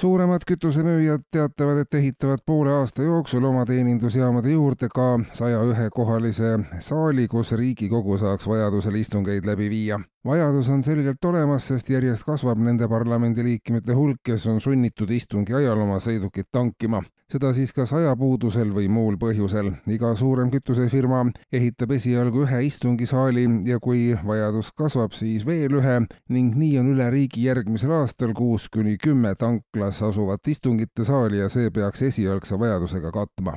suuremad kütusemüüjad teatavad, et ehitavad poole aasta jooksul oma teenindusjaamade juurde ka saja ühe kohalise saali, kus Riigikogu saaks vajadusel istungeid läbi viia vajadus on selgelt olemas, sest järjest kasvab nende parlamendiliikmete hulk, kes on sunnitud istungi ajal oma sõidukit tankima. seda siis kas ajapuudusel või muul põhjusel. iga suurem kütusefirma ehitab esialgu ühe istungisaali ja kui vajadus kasvab, siis veel ühe ning nii on üle riigi järgmisel aastal kuus kuni kümme tanklas asuvat istungite saali ja see peaks esialgse vajadusega katma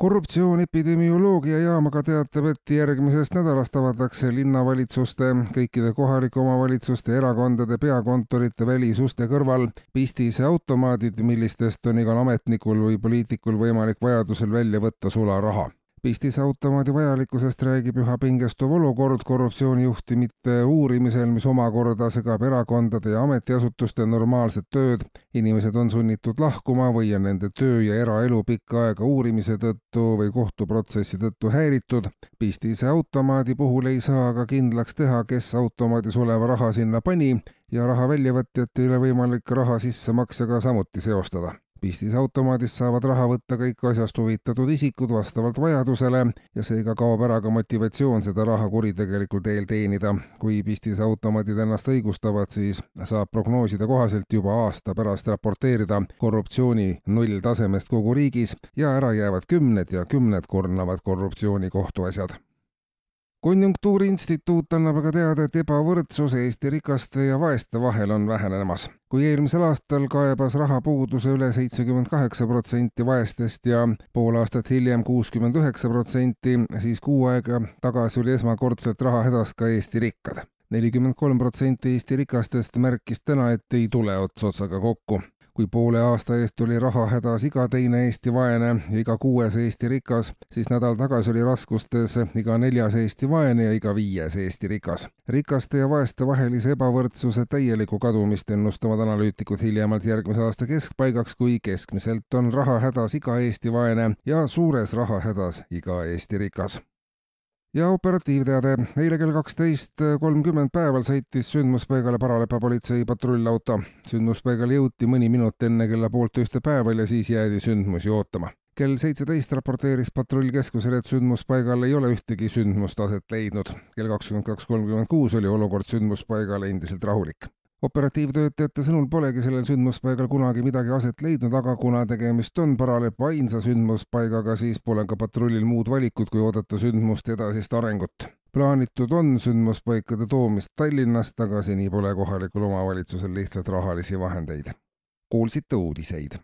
korruptsioon epidemioloogiajaamaga teatab, et järgmisest nädalast avatakse linnavalitsuste, kõikide kohalike omavalitsuste, erakondade peakontorite välisuste kõrval pistise automaadid, millistest on igal ametnikul või poliitikul võimalik vajadusel välja võtta sularaha pistisautomaadi vajalikkusest räägib üha pingestuv olukord korruptsioonijuhtumite uurimisel, mis omakorda segab erakondade ja ametiasutuste normaalset tööd. inimesed on sunnitud lahkuma või on nende töö ja eraelu pikka aega uurimise tõttu või kohtuprotsessi tõttu häiritud. pistise automaadi puhul ei saa aga kindlaks teha, kes automaadis oleva raha sinna pani ja raha väljavõtjat ei ole võimalik raha sissemaksjaga samuti seostada pistisautomaadist saavad raha võtta kõik asjast huvitatud isikud vastavalt vajadusele ja seega kaob ära ka motivatsioon seda raha kuritegelikul teel teenida. kui pistisautomaadid ennast õigustavad, siis saab prognooside kohaselt juba aasta pärast raporteerida korruptsiooni nulltasemest kogu riigis ja ära jäävad kümned ja kümned kurnavad korruptsiooni kohtuasjad konjunktuuriinstituut annab aga teada, et ebavõrdsus Eesti rikaste ja vaeste vahel on vähenemas. kui eelmisel aastal kaebas rahapuuduse üle seitsekümmend kaheksa protsenti vaestest ja pool aastat hiljem kuuskümmend üheksa protsenti, siis kuu aega tagasi oli esmakordselt rahahädas ka Eesti rikkad nelikümmend kolm protsenti Eesti rikastest märkis täna, et ei tule ots otsaga kokku kui poole aasta eest oli rahahädas iga teine Eesti vaene ja iga kuues Eesti rikas, siis nädal tagasi oli raskustes iga neljas Eesti vaene ja iga viies Eesti rikas. rikaste ja vaeste vahelise ebavõrdsuse täielikku kadumist ennustavad analüütikud hiljemalt järgmise aasta keskpaigaks, kui keskmiselt on rahahädas iga Eesti vaene ja suures rahahädas iga Eesti rikas ja operatiivteade. eile kell kaksteist kolmkümmend päeval sõitis sündmuspaigale Paralepa politsei patrullauto. sündmuspaigale jõuti mõni minut enne kella poolt ühte päeval ja siis jäädi sündmusi ootama. kell seitseteist raporteeris patrullkeskusele, et sündmuspaigal ei ole ühtegi sündmust aset leidnud. kell kakskümmend kaks kolmkümmend kuus oli olukord sündmuspaigal endiselt rahulik operatiivtöötajate sõnul polegi sellel sündmuspaigal kunagi midagi aset leidnud, aga kuna tegemist on Paralepa ainsa sündmuspaigaga, siis pole ka patrullil muud valikut, kui oodata sündmuste edasist arengut. plaanitud on sündmuspaikade toomist Tallinnast, aga seni pole kohalikul omavalitsusel lihtsalt rahalisi vahendeid. kuulsite uudiseid